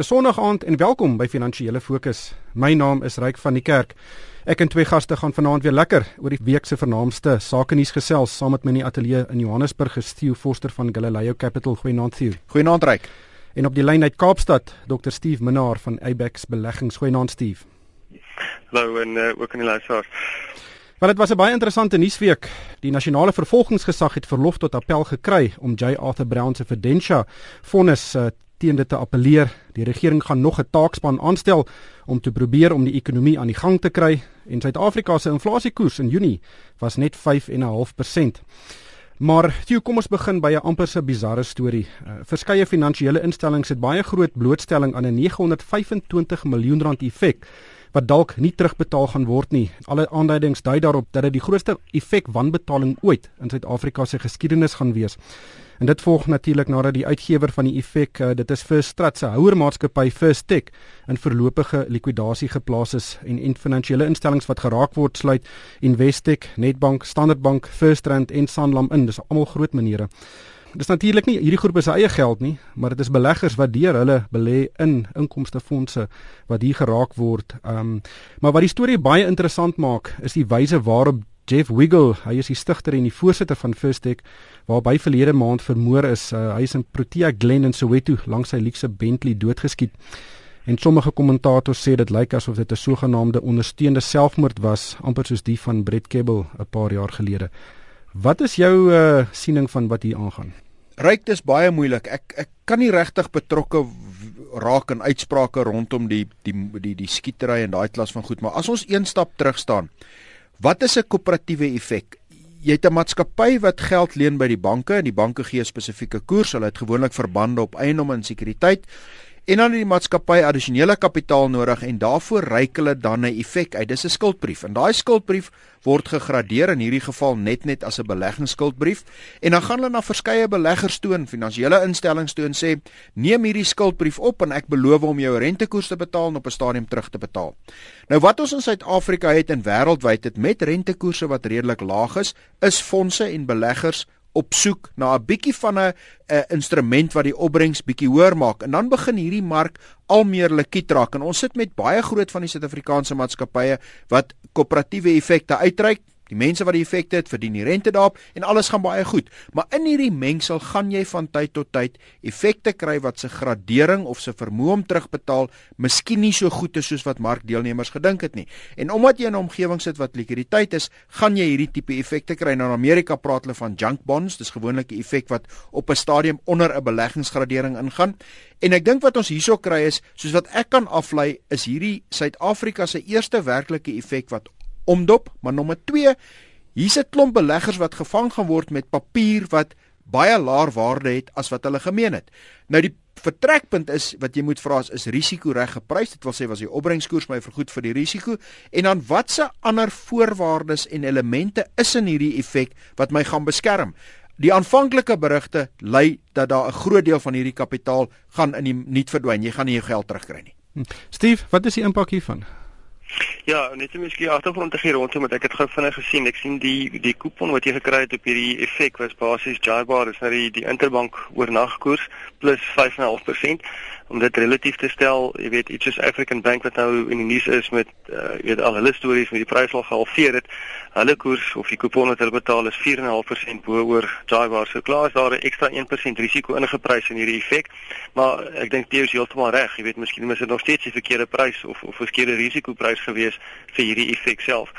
Dis Sondag aand en welkom by Finansiële Fokus. My naam is Ryk van die Kerk. Ek en twee gaste gaan vanaand weer lekker oor die week se vernaamste sake nuus gesels saam met my in die ateljee in Johannesburg gesteel Foster van Galileo Capital. Goeienaand Theo. Goeienaand Ryk. En op die lyn uit Kaapstad, Dr Steve Minnar van Abex Beleggings. Goeienaand Steve. Hallo en uh, ook aan die luisteraars. Wel dit was 'n baie interessante nuusweek. Die nasionale vervolgingsgesag het verlof tot appel gekry om J Arthur Brown se Fidentia vonnis uh, teen dit te appeleer. Die regering gaan nog 'n taakspan aanstel om te probeer om die ekonomie aan die gang te kry en Suid-Afrika se inflasiekoers in Junie was net 5.5%. Maar toe kom ons begin by 'n amper se bizarre storie. Uh, verskeie finansiële instellings het baie groot blootstelling aan 'n 925 miljoen rand effek wat dalk nie terugbetaal gaan word nie. Alle aanduidings dui daarop dat dit die grootste effek wanbetaling ooit in Suid-Afrika se geskiedenis gaan wees. En dit volg natuurlik nadat die uitgewer van die effek, uh, dit is First Strat se houermaatskappy First Tech, in voorlopige likwidasie geplaas is en en finansiële instellings wat geraak word sluit Investec, Nedbank, Standard Bank, First Rand en Sanlam in. Dis almal groot maniere. Dis natuurlik nie hierdie groepe se eie geld nie, maar dit is beleggers wat deur hulle belê in inkomstefondse wat hier geraak word. Ehm um, maar wat die storie baie interessant maak, is die wyse waarop Jeff Wiggle, hy is die stigter en die voorsitter van Firstech waarby verlede maand vermoor is. Uh, hy is in Protea Glen in Soweto langs sy luukse Bentley doodgeskiet. En sommige kommentators sê dit lyk asof dit 'n sogenaamde ondersteunde selfmoord was, amper soos die van Brett Kebble 'n paar jaar gelede. Wat is jou uh, siening van wat hier aangaan? Ryk dis baie moeilik. Ek ek kan nie regtig betrokke raak in uitsprake rondom die die die die skietery en daai klas van goed, maar as ons een stap terug staan, Wat is 'n koöperatiewe effek? Jy het 'n maatskappy wat geld leen by die banke en die banke gee spesifieke koers. Hulle het gewoonlik verbande op eiendom en sekuriteit en dan het die maatskappy addisionele kapitaal nodig en daarvoor reik hulle dan 'n effek uit. Dis 'n skuldbrief. En daai skuldbrief word gegradeer in hierdie geval net net as 'n beleggingsskuldbrief en dan gaan hulle na verskeie beleggers toe en finansiële instellings toe en sê: "Neem hierdie skuldbrief op en ek beloof om jou rentekoers te betaal en op 'n stadium terug te betaal." Nou wat ons in Suid-Afrika het en wêreldwyd het met rentekoerse wat redelik laag is, is fondse en beleggers op soek na 'n bietjie van 'n 'n instrument wat die opbrengs bietjie hoër maak. En dan begin hierdie mark al meer likwid raak en ons sit met baie groot van die Suid-Afrikaanse maatskappye wat koöperatiewe effekte uitreik Die mense wat die effekte het, verdien die rente daarop en alles gaan baie goed. Maar in hierdie mengsel gaan jy van tyd tot tyd effekte kry wat se gradering of se vermoë om terugbetaal miskien nie so goed is soos wat markdeelnemers gedink het nie. En omdat jy in 'n omgewing sit wat likwiditeit is, gaan jy hierdie tipe effekte kry. Nou in Amerika praat hulle van junk bonds. Dis gewoonlik 'n effek wat op 'n stadium onder 'n beleggingsgradering ingaan. En ek dink wat ons hierso kry is, soos wat ek kan aflei, is hierdie Suid-Afrika se eerste werklike effek wat omdop, maar nommer 2, hier's 'n klomp beleggers wat gevang gaan word met papier wat baie laer waarde het as wat hulle gemeen het. Nou die vertrekpunt is wat jy moet vra is, is risiko reg geprys? Dit wil sê was die opbrengskoers my vergoed vir die risiko en dan watse ander voorwaardes en elemente is in hierdie effek wat my gaan beskerm? Die aanvanklike berigte lei dat daar 'n groot deel van hierdie kapitaal gaan in die niet verdwyn. Jy gaan nie jou geld terugkry nie. Hm. Steve, wat is die impak hiervan? Ja, net om miskien agtergrond te gee rondom wat ek het gou vinnig gesien. Ek sien die die kupon wat jy gekry het op hierdie effek was basies JIBAR, dis nou die die interbank oornagkoers plus 5.5% om dit relatief te stel, jy weet iets soos African Bank wat nou in die nuus is met uh, jy weet al hulle stories met die prys al gehalveer het. Hulle koers of die kupon wat hulle betaal is 4.5% bo oor JIBAR. So klaar is daar 'n ekstra 1% risiko ingeprys in hierdie effek. Maar ek dink Theo is heeltemal reg. Jy weet miskien is dit nog steeds die verkeerde prys of of verkeerde risikoprys gewees vir hierdie effek self.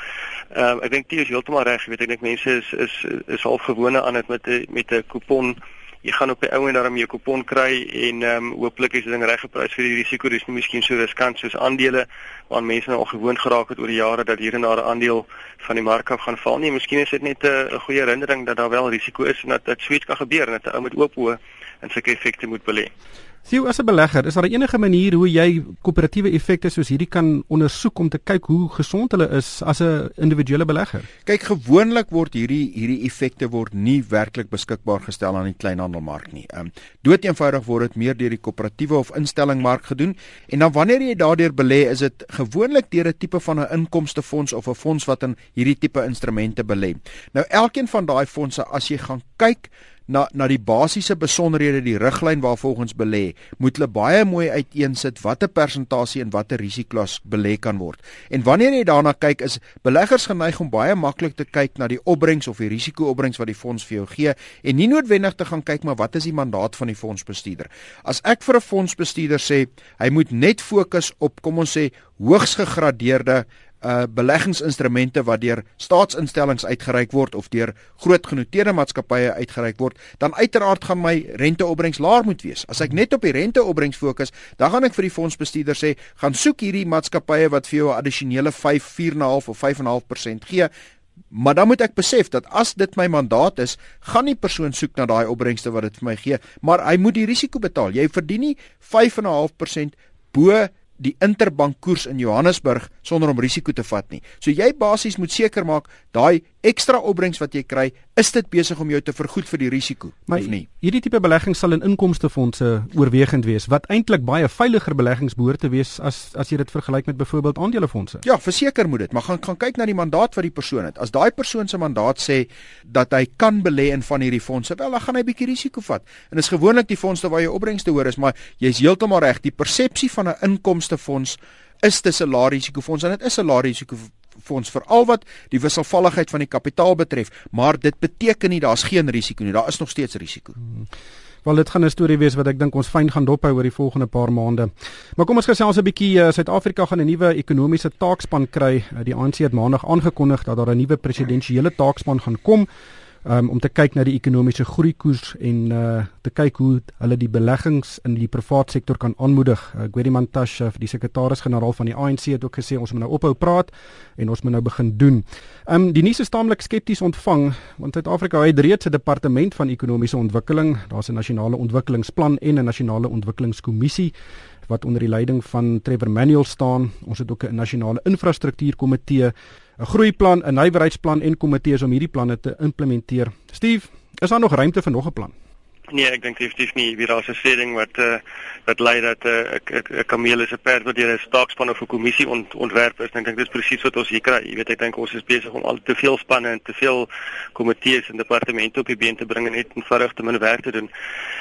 Ehm um, ek dink Theo is heeltemal reg. Jy weet ek dink mense is is is half gewone aan dit met 'n met 'n kupon jy gaan op die ou en daarmee 'n kupon kry en ehm um, hooplik is dit ding reg geprys vir die risiko. Dis nie miskien so riskant soos aandele waar mense nou al gewoond geraak het oor die jare dat hier en daar 'n aandeel van die mark af gaan val nie. Miskien is dit net 'n goeie herinnering dat daar wel risiko is en dat dit sweet kan gebeur en dat 'n ou met oop oë en sulke effekte moet belê. Sien as 'n belegger, is daar enige manier hoe jy koöperatiewe effekte soos hierdie kan ondersoek om te kyk hoe gesond hulle is as 'n individuele belegger? Kyk, gewoonlik word hierdie hierdie effekte word nie werklik beskikbaar gestel aan die kleinhandelmark nie. Ehm um, dood eenvoudig word dit meer deur die koöperatiewe of instellingmark gedoen en dan wanneer jy daardeur belê, is dit gewoonlik deur 'n tipe van 'n inkomstefonds of 'n fonds wat in hierdie tipe instrumente belê. Nou elkeen van daai fondse as jy gaan kyk na na die basiese besonderhede, die riglyn waarvolgens belê, moet hulle baie mooi uiteensit watter persentasie en watter risiko's belê kan word. En wanneer jy daarna kyk, is beleggers geneig om baie maklik te kyk na die opbrengs of die risiko-opbrengs wat die fonds vir jou gee en nie noodwendig te gaan kyk maar wat is die mandaat van die fondsbestuurder. As ek vir 'n fondsbestuurder sê, hy moet net fokus op kom ons sê hoogs gegradeerde uh beleggingsinstrumente wat deur staatsinstellings uitgereik word of deur groot genoteerde maatskappye uitgereik word, dan uiteraard gaan my renteopbrengs laer moet wees. As ek net op die renteopbrengs fokus, dan gaan ek vir die fondsbestuurder sê, gaan soek hierdie maatskappye wat vir jou 'n addisionele 5, 4.5 of 5.5% gee. Maar dan moet ek besef dat as dit my mandaat is, gaan die persoon soek na daai opbrengste wat dit vir my gee, maar hy moet die risiko betaal. Jy verdien nie 5.5% bo die interbank koers in Johannesburg sonder om risiko te vat nie. So jy basies moet seker maak daai ekstra opbrengs wat jy kry, is dit besig om jou te vergoed vir die risiko maar of nie? Hierdie tipe belegging sal in inkomstefondse oorwegend wees wat eintlik baie veiliger beleggings behoort te wees as as jy dit vergelyk met byvoorbeeld aandelefondse. Ja, verseker moet dit, maar gaan gaan kyk na die mandaat wat die persoon het. As daai persoon se mandaat sê dat hy kan belê in van hierdie fondse, wel dan gaan hy bietjie risiko vat. En dis gewoonlik die fondse waar jou opbrengs te hoor is, maar jy's heeltemal reg, die persepsie van 'n inkomstefonds is dit 'n lae risiko fonds en dit is 'n lae risiko fonds veral wat die wisselvalligheid van die kapitaal betref, maar dit beteken nie daar's geen risiko nie, daar is nog steeds risiko. Hmm. Wel dit gaan 'n storie wees wat ek dink ons fyn gaan dophou oor die volgende paar maande. Maar kom ons gesels 'n bietjie uh, Suid-Afrika gaan 'n nuwe ekonomiese taakspan kry. Uh, die ANC het maandag aangekondig dat daar 'n nuwe presidensiële taakspan gaan kom um, om te kyk na die ekonomiese groeikoers en uh, te kyk hoe hulle die beleggings in die private sektor kan aanmoedig. Uh, Gwedi Mantashe, uh, die sekretaris-generaal van die ANC het ook gesê ons moet nou ophou praat en ons moet nou begin doen. Ehm um, die nuus is taamlik skepties ontvang want Suid-Afrika het reeds 'n departement van ekonomiese ontwikkeling. Daar's 'n nasionale ontwikkelingsplan en 'n nasionale ontwikkelingskommissie wat onder die leiding van Trevor Manuel staan. Ons het ook 'n nasionale infrastruktuurkomitee 'n groeiplan, 'n nywerheidsplan en komitees om hierdie planne te implementeer. Steve, is daar nog ruimte vir nog 'n plan? Nee, ek dink definitief nie. Wie daar 'n sêding wat uh, wat lei dat 'n uh, 'n kameel is 'n perd wat deur 'n staakspan of 'n kommissie ont, ontwerp is. Ek dink dit is presies wat ons hier kry. Jy weet, ek dink ons is besig om al te veel spanne en te veel komitees en departemente op die been te bring en net eenvoudig te min werk te doen.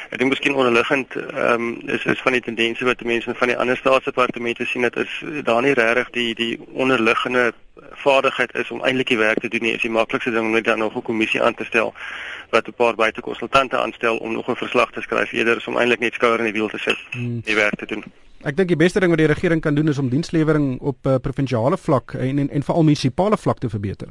Ek dink miskien onderliggend ehm um, is is van die tendense wat mense van die ander staatsdepartemente sien dat is daar nie regtig die die onderliggende vaardigheid is om eintlik die werk te doen nie. Is die maklikste ding om net dan nog 'n kommissie aan te stel wat 'n paar buitekonsultante aanstel om nog 'n verslag te skryf eerder as om eintlik net skouer in die wiel te sit hmm. die werk te doen. Ek dink die beste ding wat die regering kan doen is om dienslewering op uh, provinsiale vlak en en, en veral munisipale vlak te verbeter.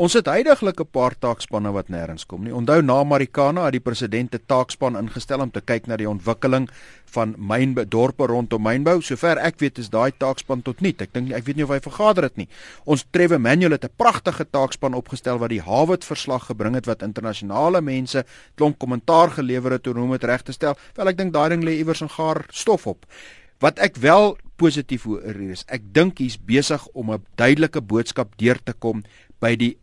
Ons het heidaglik 'n paar taakspanne wat nêrens kom nie. Onthou na Marikana het die president 'n taakspan ingestel om te kyk na die ontwikkeling van myndorpe rondom mynbou. Sover ek weet is daai taakspan tot nul. Ek dink ek weet nie of hy vergader het nie. Ons Trevor Manuel het 'n pragtige taakspan opgestel wat die Harvard verslag gebring het wat internasionale mense klomp kommentaar gelewer het oor hoe om dit reg te stel. Wel ek dink daai ding lê iewers in gaar stof op. Wat ek wel positief oor is, ek dink hy's besig om 'n duidelike boodskap deur te kom by die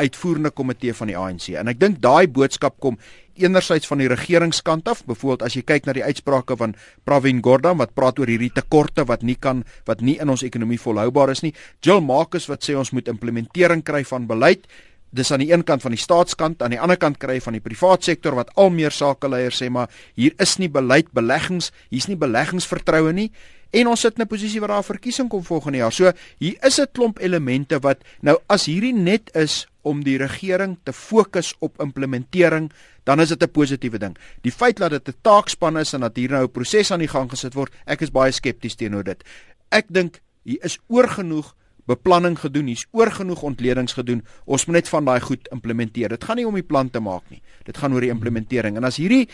uitvoerende komitee van die ANC. En ek dink daai boodskap kom enerzijds van die regeringskant af, byvoorbeeld as jy kyk na die uitsprake van Pravin Gordhan wat praat oor hierdie tekorte wat nie kan wat nie in ons ekonomie volhoubaar is nie. Jill Marcus wat sê ons moet implementering kry van beleid. Dis aan die een kant van die staatskant, aan die ander kant kry van die privaat sektor wat al meer sakeleiers sê maar hier is nie beleid beleggings, hier's nie beleggingsvertroue nie en ons sit in 'n posisie waar daar 'n verkiesing kom volgende jaar. So hier is 'n klomp elemente wat nou as hierdie net is om die regering te fokus op implementering, dan is dit 'n positiewe ding. Die feit dat dit 'n taakspan is en dat hier nou 'n proses aan die gang gesit word, ek is baie skepties teenoor dit. Ek dink hier is oorgenoeg beplanning gedoen, hier's oorgenoeg ontledings gedoen. Ons moet net van daai goed implementeer. Dit gaan nie om die plan te maak nie. Dit gaan oor die implementering. En as hierdie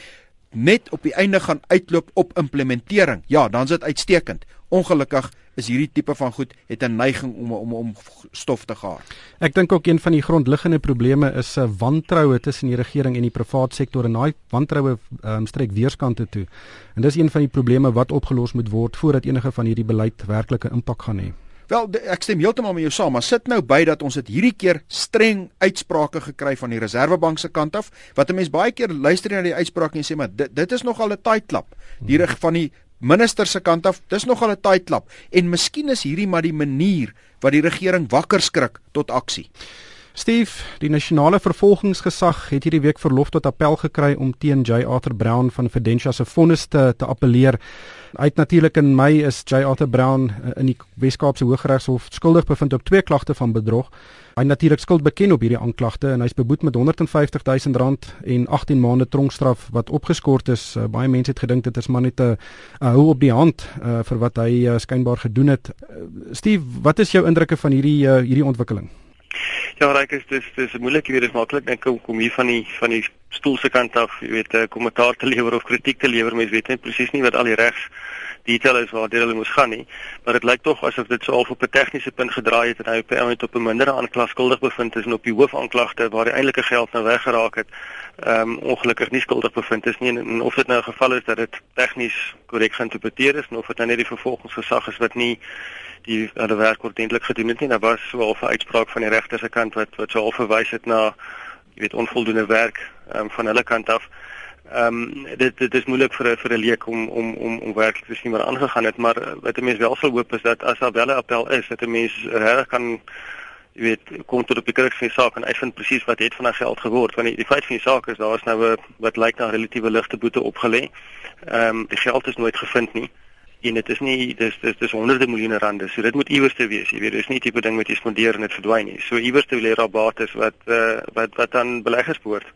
net op die einde gaan uitloop op implementering. Ja, dan is dit uitstekend. Ongelukkig is hierdie tipe van goed het 'n neiging om om om stof te gaar. Ek dink ook een van die grondliggende probleme is 'n uh, wantroue tussen die regering en die private sektor en daai wantroue um, strek weerskante toe. En dis een van die probleme wat opgelos moet word voordat enige van hierdie beleid werklike impak gaan hê. Wel ek stem heeltemal met jou saam, maar sit nou by dat ons dit hierdie keer streng uitsprake gekry van die Reserwebank se kant af, wat 'n mens baie keer luister na die uitsprake en sê maar dit dit is nogal 'n tight klap. Die reg van die minister se kant af, dis nogal 'n tight klap en miskien is hierdie maar die manier wat die regering wakker skrik tot aksie. Steve, die nasionale vervolgingsgesag het hierdie week verlof tot appel gekry om teen J Arthur Brown van Fidentia se vonnis te, te appeleer. Uit natuurlik in Mei is J Arthur Brown eh, in die Wes-Kaapse Hooggeregshof skuldig bevind op twee klagte van bedrog. Hy natuurlik skuld beken op hierdie aanklagte en hy's beboet met 150 000 rand en 18 maande tronkstraf wat opgeskort is. Uh, baie mense het gedink dit is maar net 'n uh, hou op die hand uh, vir wat hy uh, skynbaar gedoen het. Uh, Steve, wat is jou indrukke van hierdie uh, hierdie ontwikkeling? Ja, reg is dis dis moeilik hier is maklik net kom kom hier van die van die stoel se kant af, jy weet kommentaar te lewer of kritiek te lewer, mens weet net presies nie wat al die regs detail is waar dit hulle moes gaan nie, maar dit lyk tog asof dit so al op 'n tegniese punt gedraai het en hy op 'n oomblik op 'n mindere aanklag skuldig bevind is en op die hoofaanklagte waar die eintlike geld nou weggeraak het, ehm um, ongelukkig nie skuldig bevind is nie en, en of dit nou 'n geval is dat dit tegnies korrek geïnterpreteer is of dit nou net die vervolgingsgesag is wat nie die hulle werk ordentlik gedoen het nie. Daar was wel 'n uitspraak van die regter se kant wat wat sou verwys het na jy weet onvoldoende werk um, van hulle kant af. Ehm um, dit dit is moeilik vir vir 'n leek om om om om werklik te sien wat aangegaan het, maar wat 'n mens wel sal hoop is dat as daar wel 'n appel is, dat 'n mens reg kan jy weet kom tot op die kruks van die saak en uitvind presies wat het van daai geld geword. Want die, die feit van die saak is daar is nou 'n wat lyk na relatiewe ligte boete opgelê. Ehm um, die geld is nooit gevind nie en dit is nie dis dis dis honderde miljoene rande. So dit moet iewers te wees. Jy weet, dis nie tipe ding wat jy spandeer en dit verdwyn nie. So iewers te lê daar bates wat uh, wat wat aan beleggers behoort.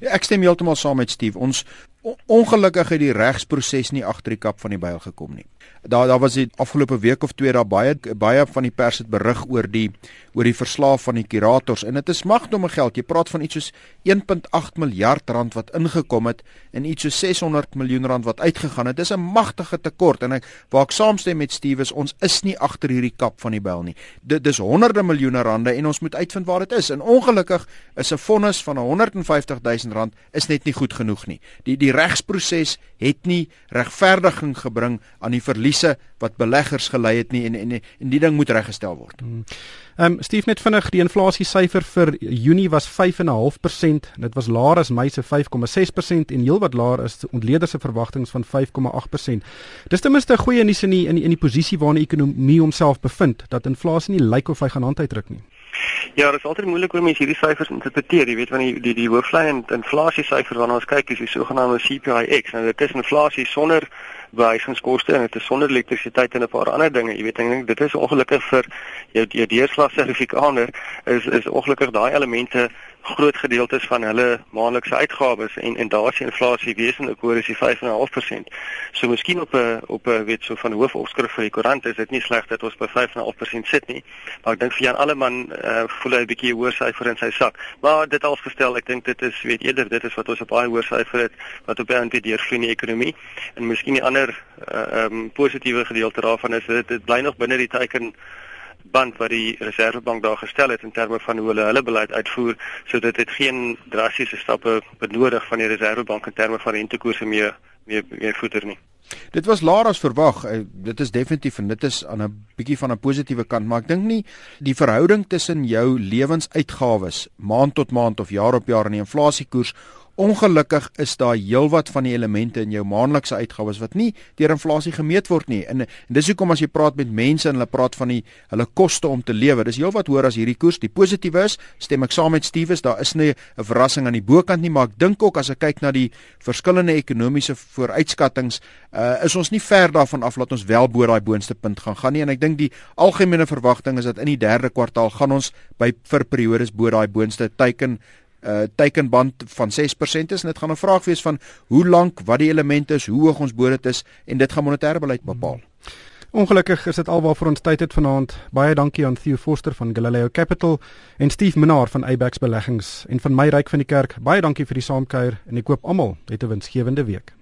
Ja, ek stem heeltemal saam met Steve. Ons ongelukkig het die regsproses nie agter die kap van die byl gekom nie. Daar daar was die afgelope week of twee daar baie baie van die pers het berig oor die oor die verslaaf van die kurators en dit is magdomme geld. Jy praat van iets soos 1.8 miljard rand wat ingekom het en iets soos 600 miljoen rand wat uitgegaan het. Dit is 'n magtige tekort en ek waar ek saamstem met Steve is ons is nie agter hierdie kap van die byl nie. Dit dis honderde miljoene rande en ons moet uitvind waar dit is. En ongelukkig is 'n vonnis van 150 000 rand is net nie goed genoeg nie. Die die regsproses het nie regverdiging gebring aan die verliese wat beleggers gelei het nie en en en die ding moet reggestel word. Hmm. Ehm um, Steve net vinnig die inflasie syfer vir Junie was 5.5%. Dit was laer as Mei se 5.6% en heelwat laer as ontleeders se verwagtinge van 5.8%. Dis ten minste goeie nuus in die in die, in die posisie waarin die ekonomie homself bevind dat inflasie nie lyk of hy gaan handuitdruk nie. Ja, dit is altyd moeilik om hierdie syfers te interpreteer. Jy weet wanneer die die, die hooflyn inflasie syfer waarna ons kyk is die sogenaamde CPIX. Nou dit is inflasie sonder wysigingskoste en dit is sonder elektrisiteit en 'n paar ander dinge. Jy weet ek dink dit is ongelukkig vir jou deurslag sertifikaner is is ongelukkig daai elemente groot gedeeltes van hulle maandelikse uitgawes en en daar is die inflasie wesentlik hoër as die 5.5%. So miskien op 'n op 'n weet so van hoofopskrif vir die koerant is dit nie sleg dat ons by 5.5% sit nie. Maar ek dink vir Jan Alleman uh, voel hy 'n bietjie hoër syfer in sy sak. Maar dit als gestel, ek dink dit is weet eerder dit is wat ons op baie hoër syfer het wat op baie deurvloei in die ekonomie en miskien die ander uh, um, positiewe gedeelte daarvan is dit dit bly nog binne die teiken band wat die Reservebank daar gestel het in terme van hoe hulle hulle beleid uitvoer sodat dit geen drastiese stappe benodig van die Reservebank in terme van rentekoerse meer meer meer voeter nie. Dit was laer as verwag. Uh, dit is definitief en dit is aan 'n bietjie van 'n positiewe kant, maar ek dink nie die verhouding tussen jou lewensuitgawes maand tot maand of jaar op jaar en die inflasiekoers Ongelukkig is daar heelwat van die elemente in jou maandelikse uitgawes wat nie deur inflasie gemeet word nie. En, en dis hoekom as jy praat met mense en hulle praat van die hulle koste om te lewe, dis heelwat hoër as hierdie koers. Die positiewe is, stem ek saam met Stewes, daar is nie 'n verrassing aan die bokant nie, maar ek dink ook as ek kyk na die verskillende ekonomiese vooruitskattinge, uh, is ons nie ver daarvan af dat ons wel bo daai boonste punt gaan gaan nie en ek dink die algemene verwagting is dat in die derde kwartaal gaan ons by vir periodes bo daai boonste teiken uh teikenband van 6% is en dit gaan 'n vraag wees van hoe lank, wat die elemente is, hoe hoog ons bo dit is en dit gaan monetêre beleid bepaal. Ongelukkig is dit alwaar vir ons tyd het vanaand. Baie dankie aan Theo Forster van Galileo Capital en Steve Minnar van Abax Beleggings en van my ryk van die kerk. Baie dankie vir die saamkuier en ek koop almal 'n winsgewende week.